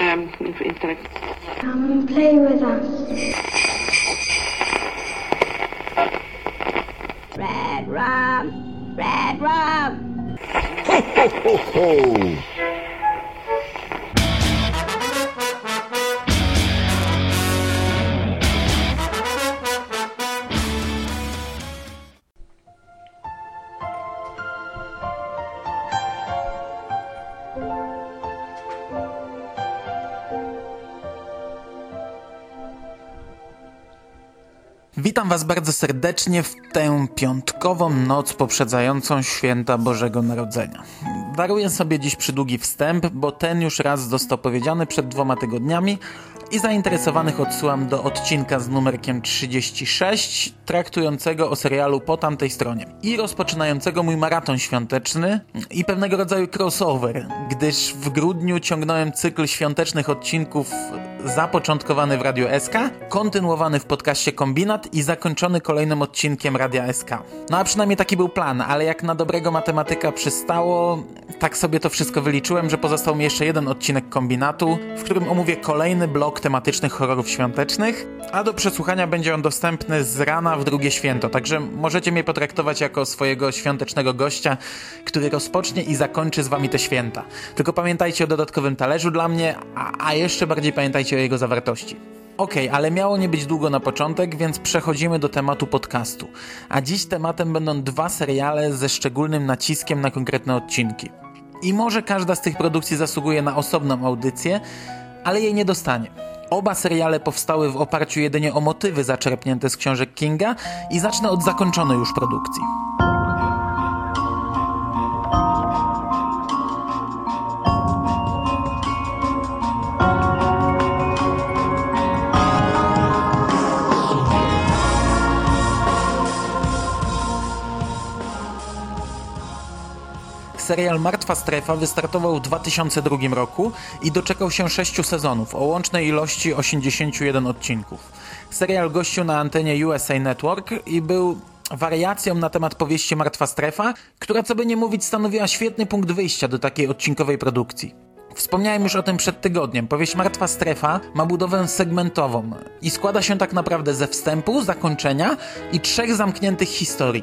um, intellect. Come and play with us. Red rum! Red rum! Ho, ho, ho, ho! Was bardzo serdecznie w tę piątkową noc poprzedzającą święta Bożego Narodzenia. Daruję sobie dziś przydługi wstęp, bo ten już raz został powiedziany przed dwoma tygodniami i zainteresowanych odsyłam do odcinka z numerkiem 36, traktującego o serialu po tamtej stronie i rozpoczynającego mój maraton świąteczny i pewnego rodzaju crossover, gdyż w grudniu ciągnąłem cykl świątecznych odcinków zapoczątkowany w Radio SK, kontynuowany w podcaście Kombinat i zakończony kolejnym odcinkiem Radia SK. No a przynajmniej taki był plan, ale jak na dobrego matematyka przystało, tak sobie to wszystko wyliczyłem, że pozostał mi jeszcze jeden odcinek Kombinatu, w którym omówię kolejny blok tematycznych horrorów świątecznych, a do przesłuchania będzie on dostępny z rana w drugie święto, także możecie mnie potraktować jako swojego świątecznego gościa, który rozpocznie i zakończy z wami te święta. Tylko pamiętajcie o dodatkowym talerzu dla mnie, a, a jeszcze bardziej pamiętajcie o jego zawartości. Okej, okay, ale miało nie być długo na początek, więc przechodzimy do tematu podcastu. A dziś tematem będą dwa seriale ze szczególnym naciskiem na konkretne odcinki. I może każda z tych produkcji zasługuje na osobną audycję, ale jej nie dostanie. Oba seriale powstały w oparciu jedynie o motywy zaczerpnięte z książek Kinga i zacznę od zakończonej już produkcji. Serial Martwa Strefa wystartował w 2002 roku i doczekał się 6 sezonów o łącznej ilości 81 odcinków. Serial gościł na antenie USA Network i był wariacją na temat powieści Martwa Strefa, która co by nie mówić stanowiła świetny punkt wyjścia do takiej odcinkowej produkcji. Wspomniałem już o tym przed tygodniem. Powieść Martwa Strefa ma budowę segmentową i składa się tak naprawdę ze wstępu, zakończenia i trzech zamkniętych historii.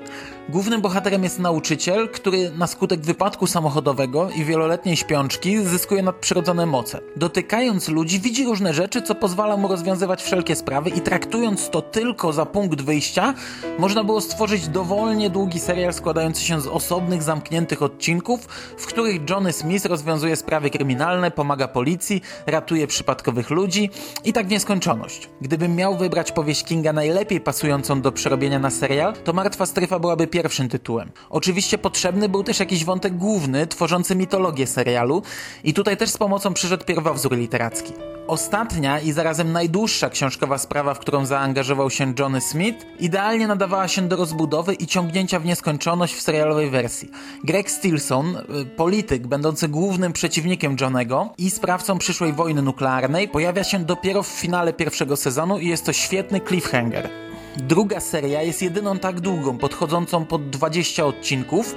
Głównym bohaterem jest nauczyciel, który na skutek wypadku samochodowego i wieloletniej śpiączki zyskuje nadprzyrodzone moce. Dotykając ludzi widzi różne rzeczy, co pozwala mu rozwiązywać wszelkie sprawy i traktując to tylko za punkt wyjścia, można było stworzyć dowolnie długi serial składający się z osobnych, zamkniętych odcinków, w których Johnny Smith rozwiązuje sprawy kryminalne, pomaga policji, ratuje przypadkowych ludzi i tak w nieskończoność. Gdybym miał wybrać powieść Kinga najlepiej pasującą do przerobienia na serial, to Martwa Strefa byłaby pierwszym tytułem. Oczywiście potrzebny był też jakiś wątek główny, tworzący mitologię serialu i tutaj też z pomocą przyszedł pierwowzór literacki. Ostatnia i zarazem najdłuższa książkowa sprawa, w którą zaangażował się Johnny Smith, idealnie nadawała się do rozbudowy i ciągnięcia w nieskończoność w serialowej wersji. Greg Stilson, y, polityk będący głównym przeciwnikiem I sprawcą przyszłej wojny nuklearnej, pojawia się dopiero w finale pierwszego sezonu i jest to świetny cliffhanger. Druga seria jest jedyną tak długą, podchodzącą pod 20 odcinków.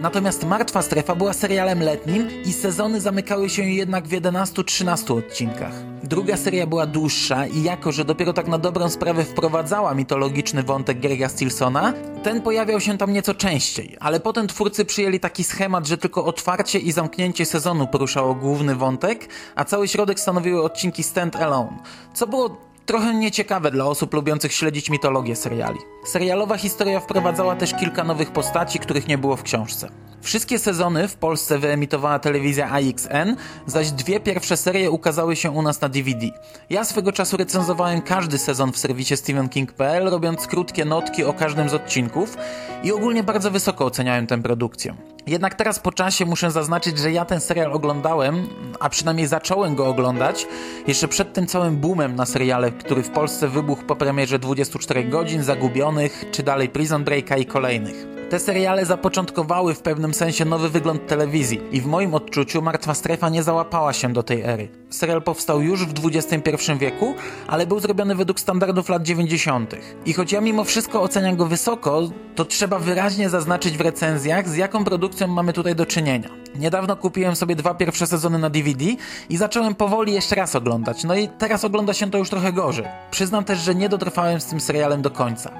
Natomiast Martwa Strefa była serialem letnim i sezony zamykały się jednak w 11-13 odcinkach. Druga seria była dłuższa i jako, że dopiero tak na dobrą sprawę wprowadzała mitologiczny wątek Grega Stilsona, ten pojawiał się tam nieco częściej, ale potem twórcy przyjęli taki schemat, że tylko otwarcie i zamknięcie sezonu poruszało główny wątek, a cały środek stanowiły odcinki stand alone, co było trochę nieciekawe dla osób lubiących śledzić mitologię seriali. Serialowa historia wprowadzała też kilka nowych postaci, których nie było w książce. Wszystkie sezony w Polsce wyemitowała telewizja AXN, zaś dwie pierwsze serie ukazały się u nas na DVD. Ja swego czasu recenzowałem każdy sezon w serwisie StephenKing.pl, robiąc krótkie notki o każdym z odcinków i ogólnie bardzo wysoko oceniałem tę produkcję. Jednak teraz po czasie muszę zaznaczyć, że ja ten serial oglądałem, a przynajmniej zacząłem go oglądać jeszcze przed tym całym boomem na seriale, który w Polsce wybuchł po premierze 24 godzin, Zagubionych, czy dalej Prison Breaka i kolejnych. Te seriale zapoczątkowały w pewnym sensie nowy wygląd telewizji i w moim odczuciu Martwa Strefa nie załapała się do tej ery. Serial powstał już w XXI wieku, ale był zrobiony według standardów lat 90. I choć ja mimo wszystko oceniam go wysoko, to trzeba wyraźnie zaznaczyć w recenzjach, z jaką produkcją mamy tutaj do czynienia. Niedawno kupiłem sobie dwa pierwsze sezony na DVD i zacząłem powoli jeszcze raz oglądać. No i teraz ogląda się to już trochę gorzej. Przyznam też, że nie dotrwałem z tym serialem do końca.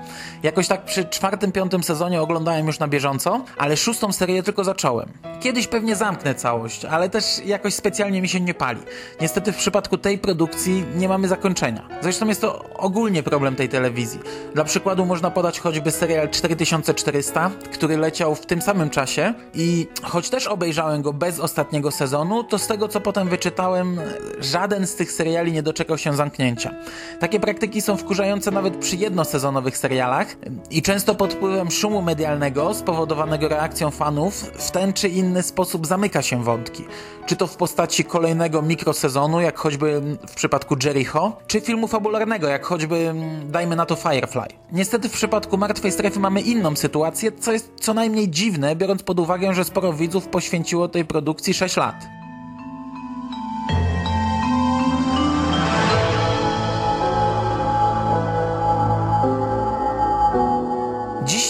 Jakoś tak przy czwartym, piątym sezonie oglądałem już na bieżąco, ale szóstą serię tylko zacząłem. Kiedyś pewnie zamknę całość, ale też jakoś specjalnie mi się nie pali. Niestety w przypadku tej produkcji nie mamy zakończenia. Zresztą jest to ogólnie problem tej telewizji. Dla przykładu można podać choćby serial 4400, który leciał w tym samym czasie i choć też obejrzałem go bez ostatniego sezonu, to z tego co potem wyczytałem, żaden z tych seriali nie doczekał się zamknięcia. Takie praktyki są wkurzające nawet przy jednosezonowych serialach i często pod wpływem szumu medialnego spowodowanego reakcją fanów w ten czy inny sposób zamyka się wątki. Czy to w postaci kolejnego mikrosezonu, jak choćby w przypadku Jericho, czy filmu fabularnego, jak choćby dajmy na to Firefly. Niestety w przypadku Martwej Strefy mamy inną sytuację, co jest co najmniej dziwne, biorąc pod uwagę, że sporo widzów poświęciło tej produkcji 6 lat.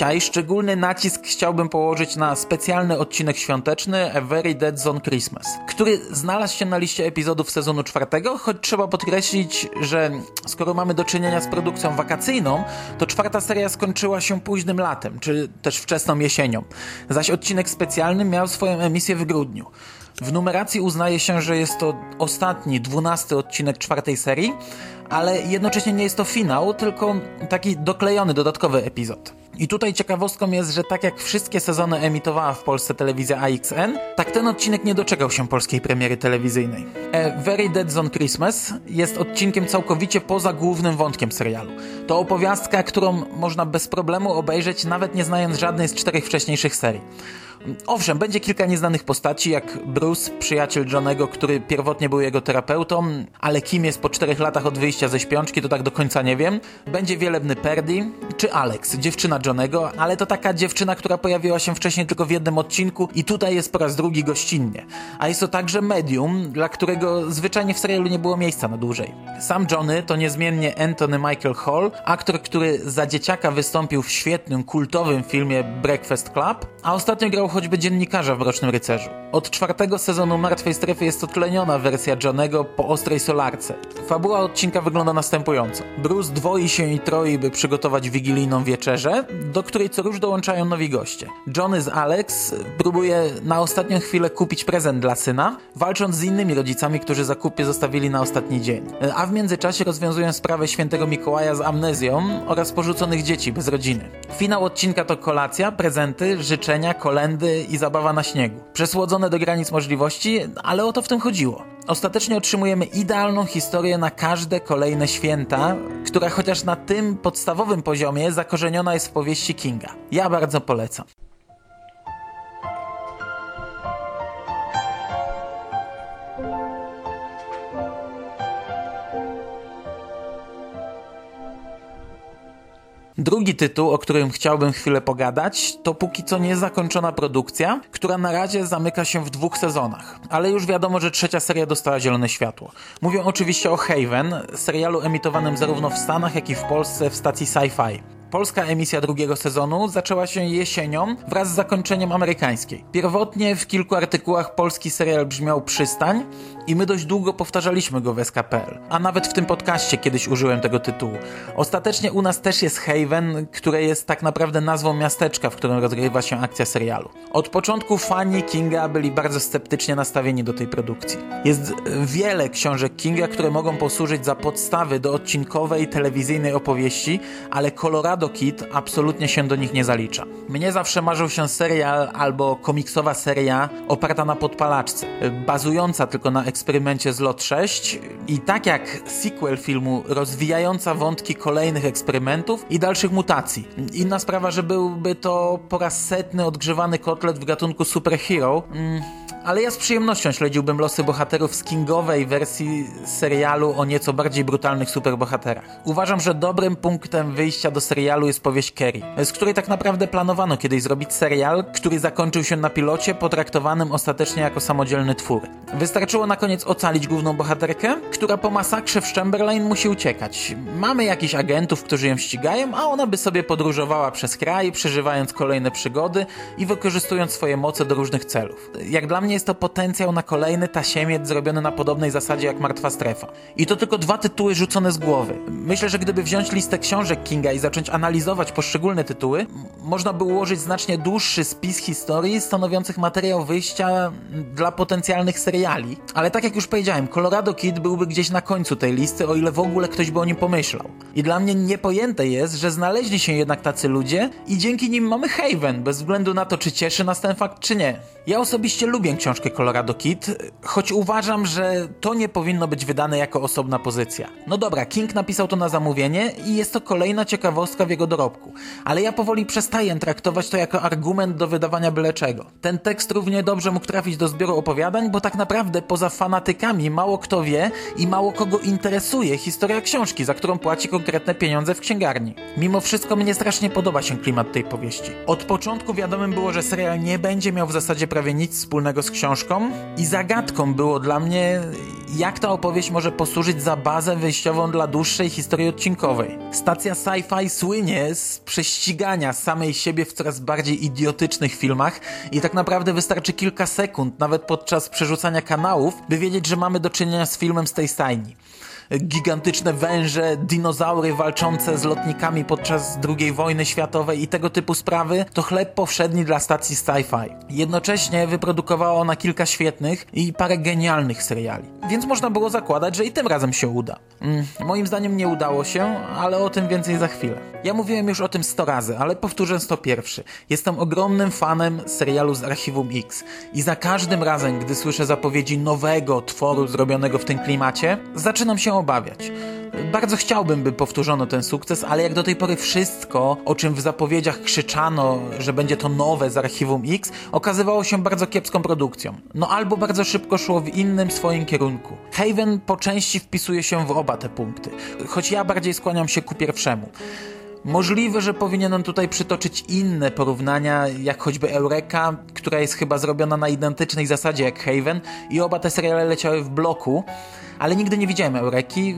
Dzisiaj szczególny nacisk chciałbym położyć na specjalny odcinek świąteczny A Very Dead Zone Christmas, który znalazł się na liście epizodów sezonu czwartego, choć trzeba podkreślić, że skoro mamy do czynienia z produkcją wakacyjną, to czwarta seria skończyła się późnym latem, czy też wczesną jesienią, zaś odcinek specjalny miał swoją emisję w grudniu. W numeracji uznaje się, że jest to ostatni, dwunasty odcinek czwartej serii, ale jednocześnie nie jest to finał, tylko taki doklejony, dodatkowy epizod. I tutaj ciekawostką jest, że tak jak wszystkie sezony emitowała w Polsce telewizja AXN, tak ten odcinek nie doczekał się polskiej premiery telewizyjnej. A Very Dead Zone Christmas jest odcinkiem całkowicie poza głównym wątkiem serialu. To opowiastka, którą można bez problemu obejrzeć, nawet nie znając żadnej z czterech wcześniejszych serii. Owszem, będzie kilka nieznanych postaci, jak Bruce, przyjaciel Johnego, który pierwotnie był jego terapeutą, ale kim jest po czterech latach od wyjścia ze śpiączki, to tak do końca nie wiem. Będzie wielebny Perdy, czy Alex, dziewczyna Johnego, ale to taka dziewczyna, która pojawiła się wcześniej tylko w jednym odcinku i tutaj jest po raz drugi gościnnie. A jest to także medium, dla którego zwyczajnie w serialu nie było miejsca na dłużej. Sam Johnny to niezmiennie Anthony Michael Hall, aktor, który za dzieciaka wystąpił w świetnym, kultowym filmie Breakfast Club, a ostatnio grał choćby dziennikarza w Mrocznym Rycerzu. Od czwartego sezonu Martwej Strefy jest to tleniona wersja Johnego po ostrej solarce. Fabuła odcinka wygląda następująco. Bruce dwoi się i troi, by przygotować wigilijną wieczerzę, do której co róż dołączają nowi goście. Johnny z Alex próbuje na ostatnią chwilę kupić prezent dla syna, walcząc z innymi rodzicami, którzy zakupy zostawili na ostatni dzień. A w międzyczasie rozwiązują sprawę świętego Mikołaja z amnezją oraz porzuconych dzieci bez rodziny. Finał odcinka to kolacja, prezenty, życzenia, kolendy i zabawa na śniegu. Przesłodzone do granic możliwości, ale o to w tym chodziło. Ostatecznie otrzymujemy idealną historię na każde kolejne święta, która chociaż na tym podstawowym poziomie zakorzeniona jest w powieści Kinga. Ja bardzo polecam. Drugi tytuł, o którym chciałbym chwilę pogadać, to póki co niezakończona produkcja, która na razie zamyka się w dwóch sezonach. Ale już wiadomo, że trzecia seria dostała zielone światło. Mówię oczywiście o Haven, serialu emitowanym zarówno w Stanach, jak i w Polsce w stacji Sci-Fi. Polska emisja drugiego sezonu zaczęła się jesienią wraz z zakończeniem amerykańskiej. Pierwotnie w kilku artykułach polski serial brzmiał Przystań i my dość długo powtarzaliśmy go w SKPL, a nawet w tym podcaście kiedyś użyłem tego tytułu. Ostatecznie u nas też jest Haven, które jest tak naprawdę nazwą miasteczka, w którym rozgrywa się akcja serialu. Od początku fani Kinga byli bardzo sceptycznie nastawieni do tej produkcji. Jest wiele książek Kinga, które mogą posłużyć za podstawy do odcinkowej telewizyjnej opowieści, ale Colorado Kid absolutnie się do nich nie zalicza. Mnie zawsze marzył się serial albo komiksowa seria oparta na podpalaczce, bazująca tylko na eksperymencie z LOT 6 i tak jak sequel filmu rozwijająca wątki kolejnych eksperymentów i dalszych mutacji. Inna sprawa, że byłby to po raz setny odgrzewany kotlet w gatunku superhero. Mm, ale ja z przyjemnością śledziłbym losy bohaterów z kingowej wersji serialu o nieco bardziej brutalnych superbohaterach. Uważam, że dobrym punktem wyjścia do serialu jest powieść Kerry, z której tak naprawdę planowano kiedyś zrobić serial, który zakończył się na pilocie, potraktowanym ostatecznie jako samodzielny twór. Wystarczyło na koniec ocalić główną bohaterkę, która po masakrze w Chamberlain musi uciekać. Mamy jakichś agentów, którzy ją ścigają, a ona by sobie podróżowała przez kraj, przeżywając kolejne przygody i wykorzystując swoje moce do różnych celów. Jak dla mnie jest to potencjał na kolejny tasiemiec zrobiony na podobnej zasadzie jak Martwa Strefa. I to tylko dwa tytuły rzucone z głowy. Myślę, że gdyby wziąć listę książek Kinga i zacząć analizować poszczególne tytuły, można by ułożyć znacznie dłuższy spis historii stanowiących materiał wyjścia dla potencjalnych seriali. Ale tak jak już powiedziałem, Colorado Kid byłby gdzieś na końcu tej listy, o ile w ogóle ktoś by o nim pomyślał. I dla mnie niepojęte jest, że znaleźli się jednak tacy ludzie i dzięki nim mamy Haven, bez względu na to, czy cieszy nas ten fakt, czy nie. Ja osobiście lubię książkę Colorado Kid, choć uważam, że to nie powinno być wydane jako osobna pozycja. No dobra, King napisał to na zamówienie i jest to kolejna ciekawostka w jego dorobku, ale ja powoli przestaję traktować to jako argument do wydawania byle czego. Ten tekst równie dobrze mógł trafić do zbioru opowiadań, bo tak naprawdę poza fanatykami mało kto wie i mało kogo interesuje historia książki, za którą płaci konkretne pieniądze w księgarni. Mimo wszystko mnie strasznie podoba się klimat tej powieści. Od początku wiadomym było, że serial nie będzie miał w zasadzie prawie nic wspólnego z książką i zagadką było dla mnie, jak ta opowieść może posłużyć za bazę wyjściową dla dłuższej historii odcinkowej. Stacja sci-fi słynie z prześcigania samej siebie w coraz bardziej idiotycznych filmach i tak naprawdę wystarczy kilka sekund, nawet podczas przerzucania kanałów, by wiedzieć, że mamy do czynienia z filmem z tej stajni gigantyczne węże, dinozaury walczące z lotnikami podczas II wojny światowej i tego typu sprawy, to chleb powszedni dla stacji sci-fi. Jednocześnie wyprodukowała ona kilka świetnych i parę genialnych seriali. Więc można było zakładać, że i tym razem się uda. Mm, moim zdaniem nie udało się, ale o tym więcej za chwilę. Ja mówiłem już o tym 100 razy, ale powtórzę 101. Jestem ogromnym fanem serialu z Archiwum X i za każdym razem, gdy słyszę zapowiedzi nowego tworu zrobionego w tym klimacie, zaczynam się obawiać. Bardzo chciałbym, by powtórzono ten sukces, ale jak do tej pory wszystko, o czym w zapowiedziach krzyczano, że będzie to nowe z Archiwum X, okazywało się bardzo kiepską produkcją. No albo bardzo szybko szło w innym swoim kierunku. Haven po części wpisuje się w oba te punkty, choć ja bardziej skłaniam się ku pierwszemu. Możliwe, że powinienem tutaj przytoczyć inne porównania, jak choćby Eureka, która jest chyba zrobiona na identycznej zasadzie jak Haven i oba te seriale leciały w bloku, ale nigdy nie widziałem Eureki,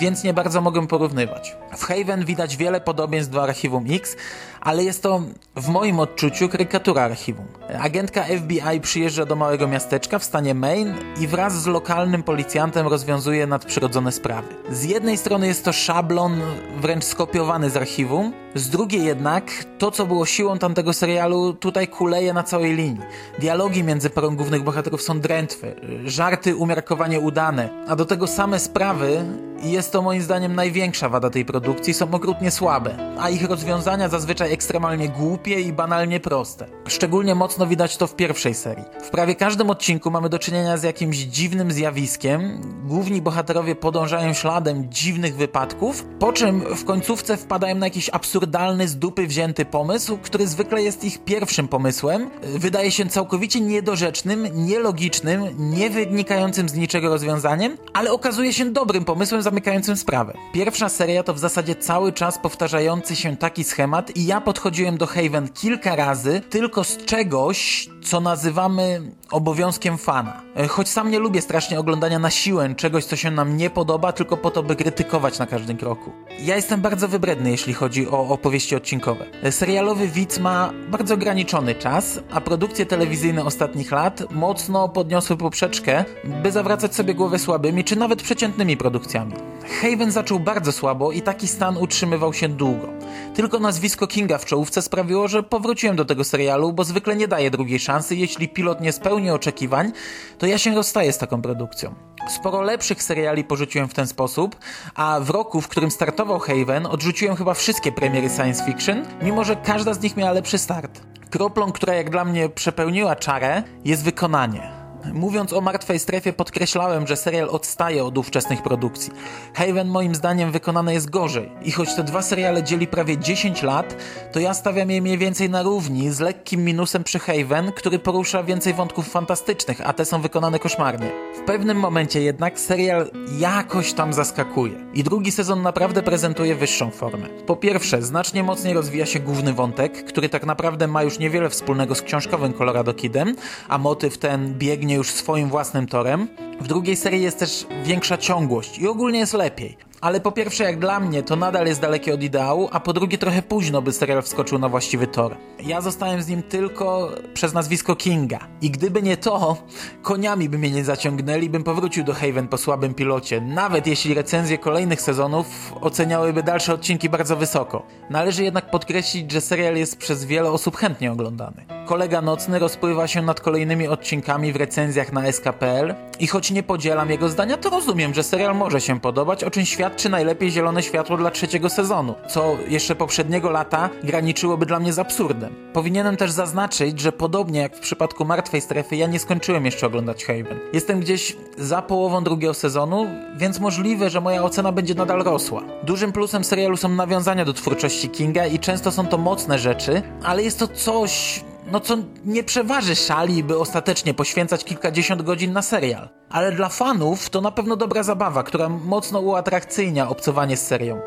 więc nie bardzo mogę porównywać. W Haven widać wiele podobieństw do Archiwum X, ale jest to w moim odczuciu karykatura archiwum. Agentka FBI przyjeżdża do małego miasteczka w stanie Maine i wraz z lokalnym policjantem rozwiązuje nadprzyrodzone sprawy. Z jednej strony jest to szablon wręcz skopiowany z archiwum, z drugiej jednak to, co było siłą tamtego serialu, tutaj kuleje na całej linii. Dialogi między parą głównych bohaterów są drętwe, żarty umiarkowanie udane, a do tego same sprawy jest to moim zdaniem największa wada tej produkcji, są okrutnie słabe, a ich rozwiązania zazwyczaj ekstremalnie głupie i banalnie proste. Szczególnie mocno widać to w pierwszej serii. W prawie każdym odcinku mamy do czynienia z jakimś dziwnym zjawiskiem, główni bohaterowie podążają śladem dziwnych wypadków, po czym w końcówce wpadają na jakiś absurdalny, z dupy wzięty pomysł, który zwykle jest ich pierwszym pomysłem, wydaje się całkowicie niedorzecznym, nielogicznym, nie wynikającym z niczego rozwiązaniem, ale okazuje się dobrym pomysłem zamykającym sprawę. Pierwsza seria to w zasadzie cały czas powtarzający się taki schemat i ja podchodziłem do Haven kilka razy tylko z czegoś, co nazywamy obowiązkiem fana. E, choć sam nie lubię strasznie oglądania na siłę czegoś, co się nam nie podoba, tylko po to, by krytykować na każdym kroku. Ja jestem bardzo wybredny, jeśli chodzi o opowieści odcinkowe. E, serialowy widz ma bardzo ograniczony czas, a produkcje telewizyjne ostatnich lat mocno podniosły poprzeczkę, by zawracać sobie głowę słabymi czy nawet przeciętnymi produkcjami. Haven zaczął bardzo słabo i taki stan utrzymywał się długo. Tylko nazwisko Kinga w czołówce sprawiło, że powróciłem do tego serialu, bo zwykle nie daje drugiej szansy. Jeśli pilot nie spełni oczekiwań, to ja się rozstaję z taką produkcją. Sporo lepszych seriali porzuciłem w ten sposób, a w roku, w którym startował Haven, odrzuciłem chyba wszystkie premiery science fiction, mimo że każda z nich miała lepszy start. Kroplą, która jak dla mnie przepełniła czarę, jest wykonanie. Mówiąc o Martwej Strefie podkreślałem, że serial odstaje od ówczesnych produkcji. Haven moim zdaniem wykonane jest gorzej i choć te dwa seriale dzieli prawie 10 lat, to ja stawiam je mniej więcej na równi z lekkim minusem przy Haven, który porusza więcej wątków fantastycznych, a te są wykonane koszmarnie. W pewnym momencie jednak serial jakoś tam zaskakuje i drugi sezon naprawdę prezentuje wyższą formę. Po pierwsze, znacznie mocniej rozwija się główny wątek, który tak naprawdę ma już niewiele wspólnego z książkowym Colorado Kidem, a motyw ten biegnie już swoim własnym torem. W drugiej serii jest też większa ciągłość i ogólnie jest lepiej. Ale po pierwsze, jak dla mnie, to nadal jest dalekie od ideału, a po drugie, trochę późno, by serial wskoczył na właściwy tor. Ja zostałem z nim tylko przez nazwisko Kinga. I gdyby nie to, koniami by mnie nie zaciągnęli, bym powrócił do Haven po słabym pilocie, nawet jeśli recenzje kolejnych sezonów oceniałyby dalsze odcinki bardzo wysoko. Należy jednak podkreślić, że serial jest przez wiele osób chętnie oglądany. Kolega nocny rozpływa się nad kolejnymi odcinkami w recenzjach na SKPL i choć nie podzielam jego zdania, to rozumiem, że serial może się podobać, o czym świadczy najlepiej zielone światło dla trzeciego sezonu, co jeszcze poprzedniego lata graniczyłoby dla mnie z absurdem. Powinienem też zaznaczyć, że podobnie jak w przypadku Martwej Strefy, ja nie skończyłem jeszcze oglądać Haven. Jestem gdzieś za połową drugiego sezonu, więc możliwe, że moja ocena będzie nadal rosła. Dużym plusem serialu są nawiązania do twórczości Kinga i często są to mocne rzeczy, ale jest to coś no co nie przeważy szali, by ostatecznie poświęcać kilkadziesiąt godzin na serial. Ale dla fanów to na pewno dobra zabawa, która mocno uatrakcyjnia obcowanie z serią.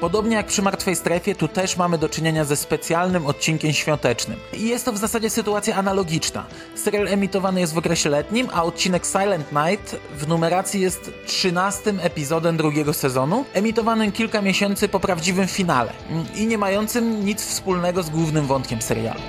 Podobnie jak przy Martwej Strefie, tu też mamy do czynienia ze specjalnym odcinkiem świątecznym. I jest to w zasadzie sytuacja analogiczna. Serial emitowany jest w okresie letnim, a odcinek Silent Night w numeracji jest 13 epizodem drugiego sezonu, emitowanym kilka miesięcy po prawdziwym finale i nie mającym nic wspólnego z głównym wątkiem serialu.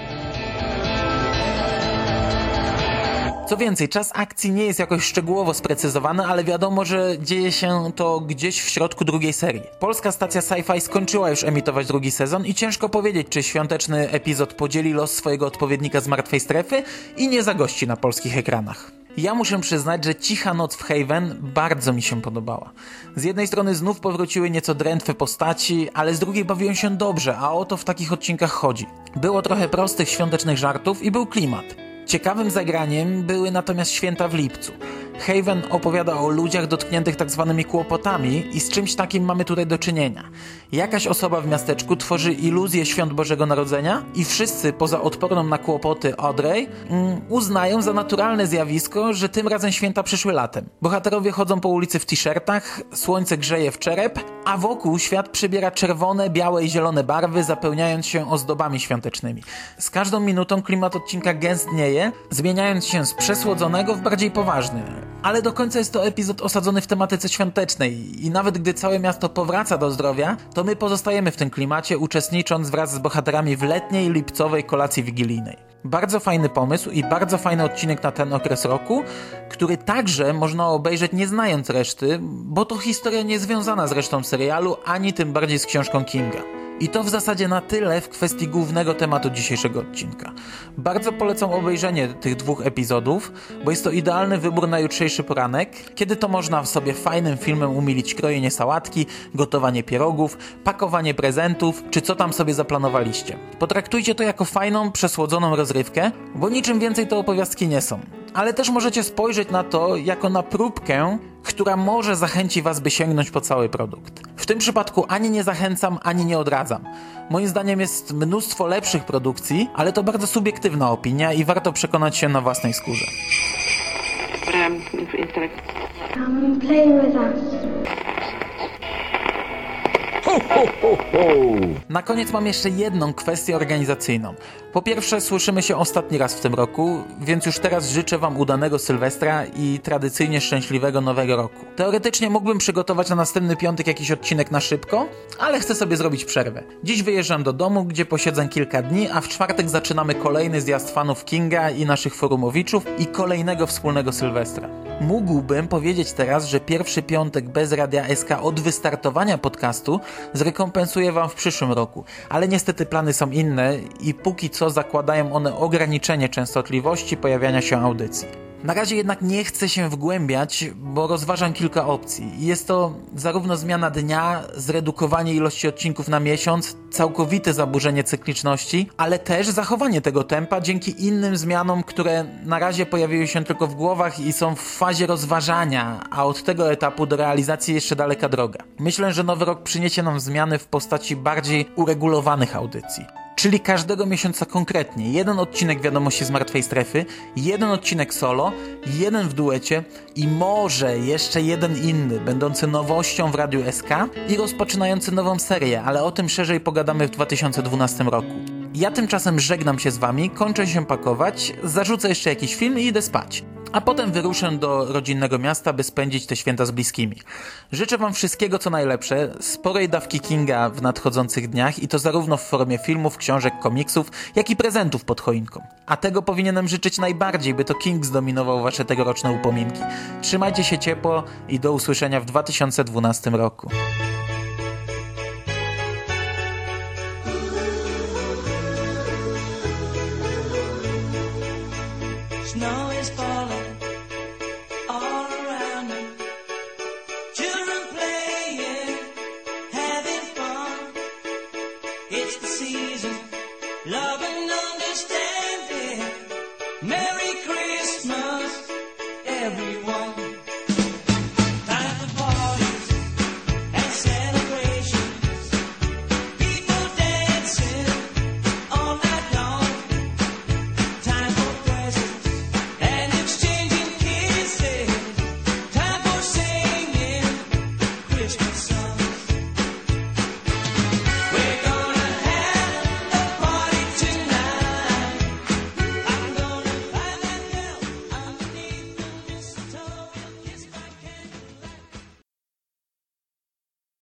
Co więcej, czas akcji nie jest jakoś szczegółowo sprecyzowany, ale wiadomo, że dzieje się to gdzieś w środku drugiej serii. Polska stacja Sci-Fi skończyła już emitować drugi sezon i ciężko powiedzieć, czy świąteczny epizod podzieli los swojego odpowiednika z Martwej Strefy i nie zagości na polskich ekranach. Ja muszę przyznać, że Cicha Noc w Haven bardzo mi się podobała. Z jednej strony znów powróciły nieco drętwe postaci, ale z drugiej bawiłem się dobrze, a o to w takich odcinkach chodzi. Było trochę prostych świątecznych żartów i był klimat. Ciekawym zagraniem były natomiast święta w lipcu. Haven opowiada o ludziach dotkniętych tak zwanymi kłopotami i z czymś takim mamy tutaj do czynienia. Jakaś osoba w miasteczku tworzy iluzję świąt Bożego Narodzenia i wszyscy poza odporną na kłopoty Audrey mm, uznają za naturalne zjawisko, że tym razem święta przyszły latem. Bohaterowie chodzą po ulicy w t-shirtach, słońce grzeje w czerep, a wokół świat przybiera czerwone, białe i zielone barwy, zapełniając się ozdobami świątecznymi. Z każdą minutą klimat odcinka gęstnieje, zmieniając się z przesłodzonego w bardziej poważny. Ale do końca jest to epizod osadzony w tematyce świątecznej i nawet gdy całe miasto powraca do zdrowia, to my pozostajemy w tym klimacie, uczestnicząc wraz z bohaterami w letniej, lipcowej kolacji wigilijnej. Bardzo fajny pomysł i bardzo fajny odcinek na ten okres roku, który także można obejrzeć nie znając reszty, bo to historia nie związana z resztą serialu, ani tym bardziej z książką Kinga. I to w zasadzie na tyle w kwestii głównego tematu dzisiejszego odcinka. Bardzo polecam obejrzenie tych dwóch epizodów, bo jest to idealny wybór na jutrzejszy poranek, kiedy to można sobie fajnym filmem umilić krojenie sałatki, gotowanie pierogów, pakowanie prezentów, czy co tam sobie zaplanowaliście. Potraktujcie to jako fajną, przesłodzoną rozrywkę, bo niczym więcej te opowiastki nie są. Ale też możecie spojrzeć na to jako na próbkę, która może zachęci Was, by sięgnąć po cały produkt. W tym przypadku ani nie zachęcam, ani nie odradzam. Moim zdaniem jest mnóstwo lepszych produkcji, ale to bardzo subiektywna opinia i warto przekonać się na własnej skórze. Come and play with us. Na koniec mam jeszcze jedną kwestię organizacyjną. Po pierwsze, słyszymy się ostatni raz w tym roku, więc już teraz życzę Wam udanego Sylwestra i tradycyjnie szczęśliwego Nowego Roku. Teoretycznie mógłbym przygotować na następny piątek jakiś odcinek na szybko, ale chcę sobie zrobić przerwę. Dziś wyjeżdżam do domu, gdzie posiedzę kilka dni, a w czwartek zaczynamy kolejny zjazd fanów Kinga i naszych forumowiczów i kolejnego wspólnego Sylwestra. Mógłbym powiedzieć teraz, że pierwszy piątek bez Radia SK od wystartowania podcastu zrekompensuję Wam w przyszłym roku, ale niestety plany są inne i póki co zakładają one ograniczenie częstotliwości pojawiania się audycji. Na razie jednak nie chcę się wgłębiać, bo rozważam kilka opcji. Jest to zarówno zmiana dnia, zredukowanie ilości odcinków na miesiąc, całkowite zaburzenie cykliczności, ale też zachowanie tego tempa dzięki innym zmianom, które na razie pojawiły się tylko w głowach i są w fazie rozważania, a od tego etapu do realizacji jeszcze daleka droga. Myślę, że nowy rok przyniesie nam zmiany w postaci bardziej uregulowanych audycji czyli każdego miesiąca konkretnie. Jeden odcinek Wiadomości z Martwej Strefy, jeden odcinek solo, jeden w duecie i może jeszcze jeden inny, będący nowością w Radiu SK i rozpoczynający nową serię, ale o tym szerzej pogadamy w 2012 roku. Ja tymczasem żegnam się z Wami, kończę się pakować, zarzucę jeszcze jakiś film i idę spać a potem wyruszę do rodzinnego miasta, by spędzić te święta z bliskimi. Życzę Wam wszystkiego co najlepsze, sporej dawki Kinga w nadchodzących dniach i to zarówno w formie filmów, książek, komiksów, jak i prezentów pod choinką. A tego powinienem życzyć najbardziej, by to King zdominował Wasze tegoroczne upominki. Trzymajcie się ciepło i do usłyszenia w 2012 roku. Merry Christmas, everyone.